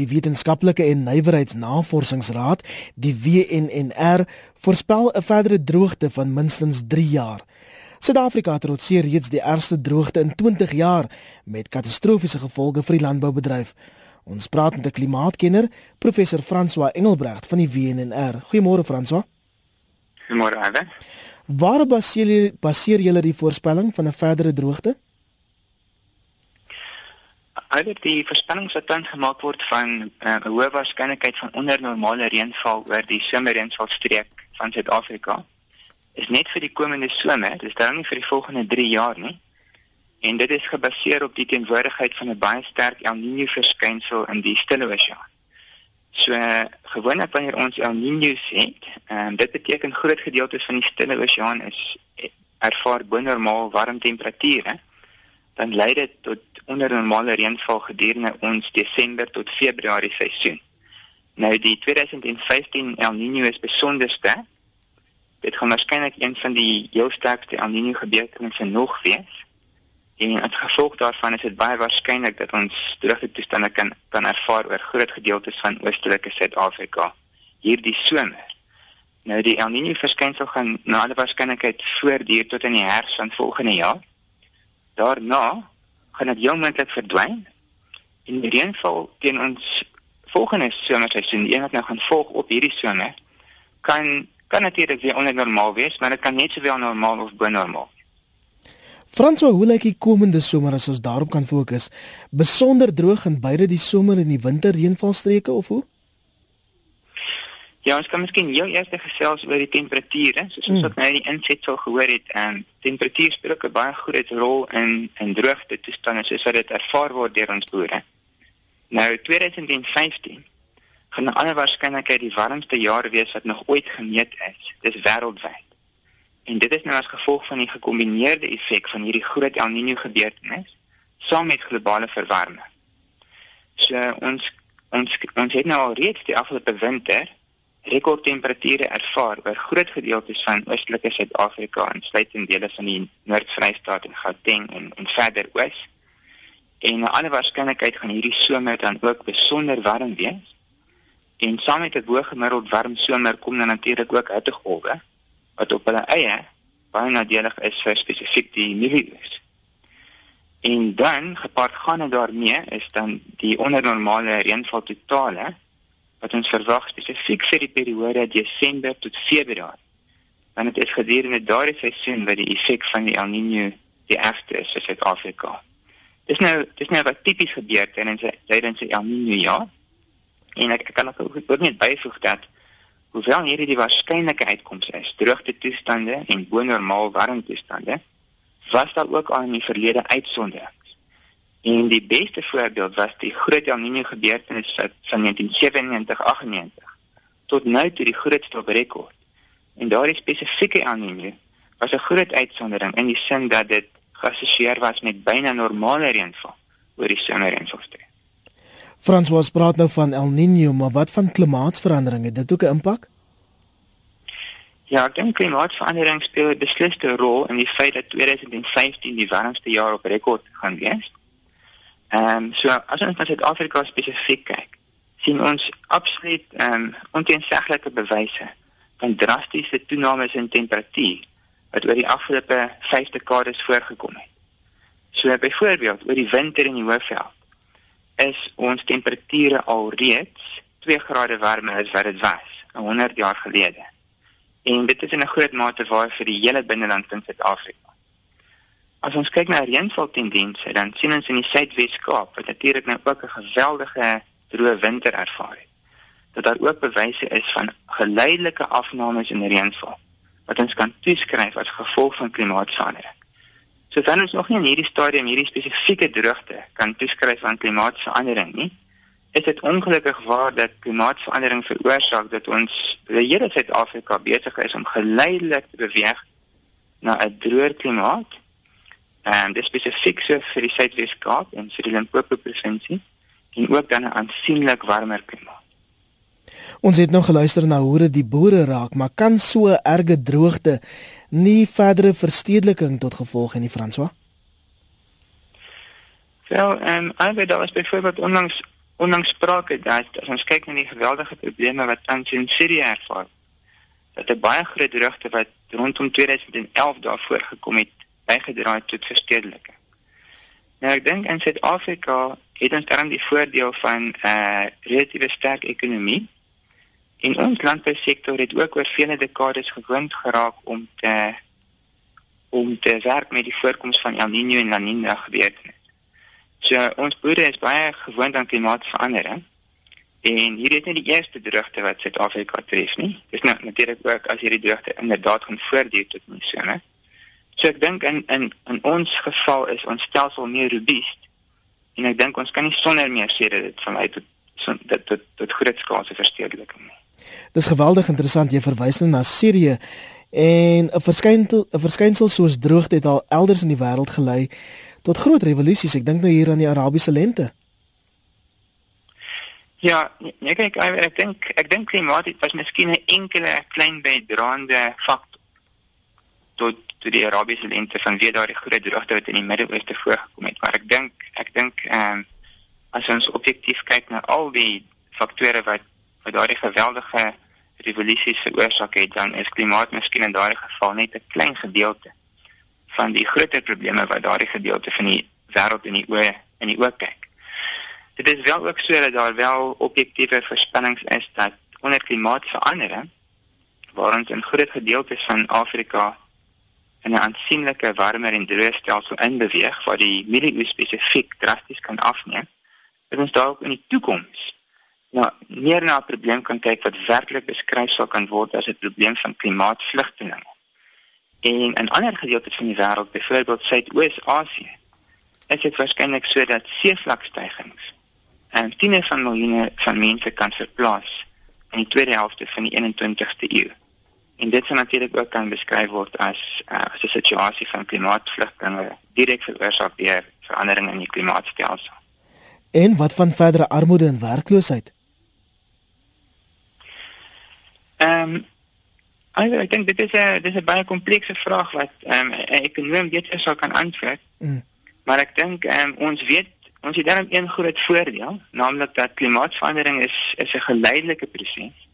Die Wetenskaplike en Nywerheidsnavorsingsraad, die WNNR, voorspel 'n verdere droogte van minstens 3 jaar. Suid-Afrika trotseer reeds die ergste droogte in 20 jaar met katastrofiese gevolge vir die landboubedryf. Ons praat met 'n klimaatkenner, professor François Engelbrecht van die WNR. Goeiemôre François. Goeiemôre Ade. Waar baseer jy baseer julle die voorspelling van 'n verdere droogte? Alhoewel die voorspellings wat dan gemaak word van uh, 'n hoë waarskynlikheid van ondernormale reënval oor die somerreënvalstreek van Suid-Afrika is net vir die komende somer, dis dan nie vir die volgende 3 jaar nie. En dit is gebaseer op die teenwoordigheid van 'n baie sterk El Niño verskynsel in die Stille Oseaan. So gewoonlik wanneer ons El Niño het, en dit beteken groot gedeeltes van die Stille Oseaan is ervaar bo normaal warm temperature, dan lei dit tot onder normale reënval gedurende ons Desember tot Februarie seisoen. Nou die 2015 El Niño is besonder sterk. Dit gaan waarskynlik een van die heel sterkste El Niño gebeurtenisse nog wees. En as gevolg daarvan is dit baie waarskynlik dat ons droogte toestande kan kan ervaar oor groot gedeeltes van oostelike Suid-Afrika hierdie somer. Nou die El Niño verskynsel gaan na alle waarskynlikheid voortduur tot in die herfs van volgende jaar. Daarna gaan dit heel moontlik verdwyn. En die reënval teen ons volgende somerseisoen, een wat nou gaan volg op hierdie somer, kan kan natuurlik weer onnormaal wees, maar dit kan net sowel normaal of bo normaal. Franswa, hoe lyk die komende somer as ons daarop kan fokus? Besonder droog in beide die somer en die winter reënvalstreke of hoe? Ja, ons kan miskien jou eerste gesels oor die temperature, soos ons hmm. ook nou die insetsel gehoor het. En temperatuur speel ook 'n baie groot rol in in droogte toestande soos wat dit ervaar word deur ons boere. Nou 2015 gaan na alle waarskynlikheid die warmste jaar wees wat nog ooit gemeet is. Dis wêreldwyd. En dit is nou as gevolg van die gekombineerde effek van hierdie groot El Niño gebeurtenis saam met globale verwarming. So ons ons ons het nou al reeds die afgelope winter rekordtemperature ervaar oor groot gedeeltes van oostelike Suid-Afrika en sluitend dele van die Noord-Vrystaat en Gauteng en en verder oos. En na alle waarskynlikheid gaan hierdie somer dan ook besonder warm wees. En saam met 'n hoë gemiddeld warm somer kom dan natuurlik ook hittegolwe wat op hulle eie baie nadelig is vir spesifiek die mielies. En dan gepaardgaande daarmee is dan die ondernormale reënval totale wat ons verwag spesifiek vir die periode Desember tot Februarie. Want dit is gedurende daardie seisoen wat die effek van die El Niño die ergste is vir Suid-Afrika. Dis nou dis nou wat tipies gebeur tydens tydens die El Niño jaar. En ek, ek kan ook ook net byvoeg dat Hoewel hierdie die waarskynlike uitkoms is, droogte toestande en bo-normaal warm toestande, was daar ook al in die verlede uitsonderings. En die beste voorbeeld was die groot El Niño gebeurtenis van 1997-98 tot nou toe die grootste op rekord. En daardie spesifieke El Niño was 'n groot uitsondering in die sin dat dit geassosieer was met byna normale reënval oor die somerreënvalstreek. François praat nou van El Niño, maar wat van klimaatsverandering? Het dit ook 'n impak? Ja, ek dink klimaatsverandering speel 'n besliste rol in die feit dat 2015 die warmste jaar op rekord gaan wees. Ehm um, so as ons na Suid-Afrika spesifiek kyk, sien ons absoluut ehm um, onteenseglike bewyse van drastiese toenames in temperatuur wat oor die afgelope 5 dekades voorgekom het. So byvoorbeeld oor die winter in die Hoëveld is ons temperature al reeds 2 grade warmer as wat dit was 100 jaar gelede. En dit is in 'n groot mate waar vir die hele binneland in Suid-Afrika. As ons kyk na reënvaltendense, dan sien ons in die Suidwes-Kaap wat natuurlik nou ook 'n geweldige droë winter ervaar het. Dat daar ook bewyse is van geleidelike afnames in reënval wat ons kan toeskryf as gevolg van klimaatsverandering. So dan is nog nie in hierdie stadium hierdie spesifieke droogte kan toeskryf aan klimaatsverandering nie. Is dit ongelukkig waar dat klimaatsverandering veroorsaak dat ons die hele Suid-Afrika besig is om geleidelik te beweeg na 'n droër klimaat? En dis spesifiek so vir die Suidwes-Kaap en vir die Limpopo provinsie en ook dan 'n aansienlik warmer klimaat. Ons het nou geluister na hoe dit die boere raak, maar kan so erge droogte nie verdere verstedeliking tot gevolg hê nie, François? Wel, ehm um, albei daar was byvoorbeeld onlangs onlangs sprake dat as ons kyk na die geweldige probleme wat tans in Sirië ervaar, dat 'n baie groot droogte wat rondom 2011 daarvoor gekom het, bygedra het tot verstedeliking. Nou ek dink in Suid-Afrika het ons dan die voordeel van 'n uh, relatiewe sterk ekonomie. En ons landbousektor het ook oor vele dekades gewoond geraak om te om te werk met die voorkoms van El Niño en La Niña gebeurtenisse. So ons boere is baie gewoond aan klimaatsverandering. En hier is nie die eerste droogte wat Suid-Afrika tref nie. Dis nou natuurlik ook as hierdie droogte inderdaad gaan voortduur tot monsone. So ek dink in in in ons geval is ons stelsel meer robuust. En ek dink ons kan nie sonder meer sê dat dit van uit tot tot tot, tot groot skaalse verstedeliking nie. Dis geweldig interessant jy verwys nou na Sirië en 'n verskynsel 'n verskynsel soos droogte het al elders in die wêreld gelei tot groot revolusies. Ek dink nou hier aan die Arabiese lente. Ja, nee kyk ek ek dink ek dink klimaat was miskien 'n enkele klein bydraende faktor tot tot die Arabiese lente van wie daardie groot droogte wat in die Midde-Ooste voorgekom het. Maar ek dink ek dink ehm um, as ons objektief kyk na al die faktore wat wat daardie geweldige revolusies veroorsaak het, dan is klimaat miskien in daardie geval net 'n klein gedeelte van die groter probleme wat daardie gedeelte van die wêreld in die oë in die oë kyk. Dit is wel ook so dat daar wel objektiewe voorspellings is dat onder klimaatsverandering waar ons in groot gedeeltes van Afrika in 'n aansienlike warmer en droë stelsel inbeweeg waar die milieu spesifiek drasties kan afneem, dat ons dalk in die toekoms nou meer na 'n probleem kan kyk wat werklik beskryf sal kan word as 'n probleem van klimaatvlugtelinge. En in ander gedeeltes van die wêreld, byvoorbeeld Suidoos-Asië, is dit waarskynlik so dat seevlakstygings en tiene van miljoene van mense kan verplaas in die tweede helfte van die 21ste eeu. En dit sou natuurlik ook kan beskryf word as uh, as 'n situasie van klimaatvlugtelinge direk veroorsaak deur verandering in die klimaatstelsel. En wat van verdere armoede en werkloosheid? Ehm um, Eigenlijk, ik denk dit is een, dit is een bijna complexe vraag wat um, een econoom dit zou kan antwoorden. Mm. Maar ik denk, um, ons weet, ons heeft daarom een groot voordeel, namelijk dat klimaatverandering is, is een geleidelijke proces.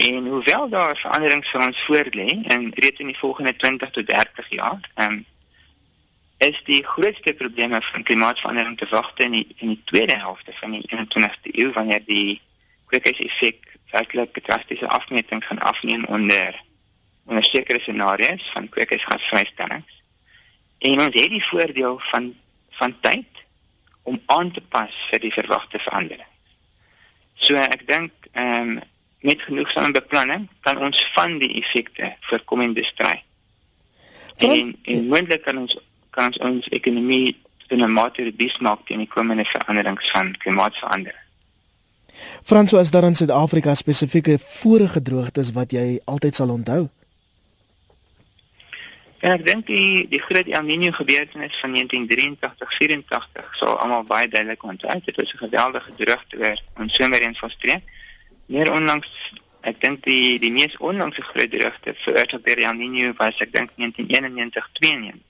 En hoewel daar verandering voor ons voorlee, en reeds in de volgende 20 tot 30 jaar, um, is die grootste probleem van klimaatverandering te wachten in die, in die tweede helft van die 21ste eeuw, wanneer die kweekhuiseffect werklik drastiese afmetings gaan afneem onder onder sekere scenario's van kweekhuisgasvrystellings. En ons het die voordeel van van tyd om aan te pas vir die verwagte verandering. So ek dink ehm um, met genoegsame beplanning kan ons van die effekte voorkom en bestry. En, en moontlik kan ons kan ons ons ekonomie in 'n mate reduce maak teen die komende veranderings van klimaatsverandering. Franso as daar in Suid-Afrika spesifieke vorige droogtes wat jy altyd sal onthou. Ja, ek dink die die groot El Niño gebeurtenis van 1983-84 sou almal baie duidelik onthou. Dit was 'n geweldige droogte waar ons somer in Vosstreek. Meer onlangs, ek dink die die mees onlangse groot droogte veroorsaak deur El Niño was ek dink 1991-92.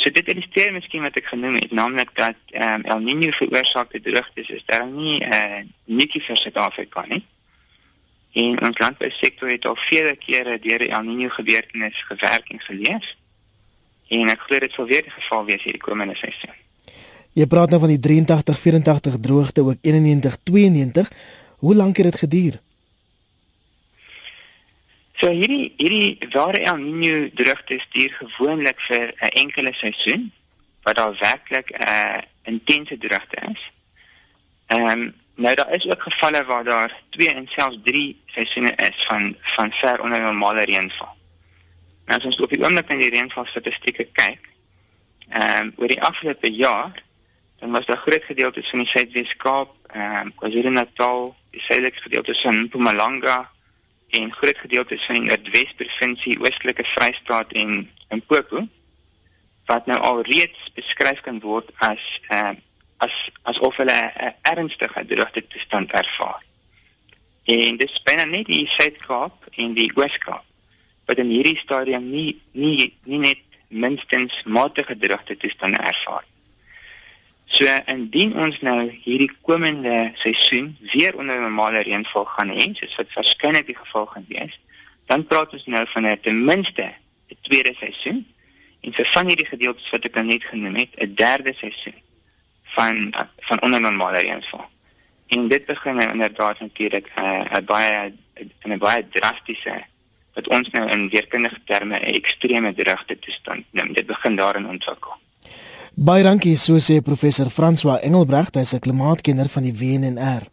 So dit illustreer miskien wat ek genoem het, naamlik dat um, El Niño veroorsaakte droogtes is daar nie eh uh, netjie vir Suid-Afrika nie. En ons landbousektor het al vele kere deur El Niño gebeurtenis gewerk en geleef. En ek glo dit sal weer die geval wees hierdie komende seisoen. Jy praat nou van die 83-84 droogte ook 91-92. Hoe lank het dit geduur? So hierdie hierdie ware El Niño droogte stuur gewoonlik vir 'n enkele seisoen wat daar werklik 'n uh, intense droogte is. Ehm um, nou daar is ook gevalle waar daar 2 en selfs 3 seisoene is van van ver onder normale reënval. Nou as ons op die oomblik na die reënval statistieke kyk, ehm um, oor die afgelope jaar, dan was daar groot gedeeltes van die Suidwes-Kaap, ehm um, KwaZulu-Natal, die suidelike gedeeltes van Mpumalanga en groot gedeeltes van die Noordwes provinsie, Oostelike Vrystaat en Limpopo wat nou al reeds beskryf kan word as uh, as asof hulle 'n ernstige droogte toestand ervaar. En dit span net die Suid-Kaap en die Oos-Kaap wat in hierdie stadium nie nie nie net minstens matige droogte toestande ervaar. So indien ons nou hierdie komende seisoen weer onder normale reënval gaan hê, soos wat waarskynlik die geval gaan wees, dan praat ons nou van 'n ten minste 'n tweede seisoen en vir van hierdie gedeeltes wat ek nou net genoem het, 'n derde seisoen van van onder normale reënval. En dit begin nou inderdaad natuurlik 'n uh, baie 'n baie drastiese wat ons nou in weerkundige terme 'n ekstreme droogte toestand noem. Dit begin daarin ontwikkel. Baie dankie, so sê professor François Engelbrecht, hy's 'n klimaatkenner van die WNR.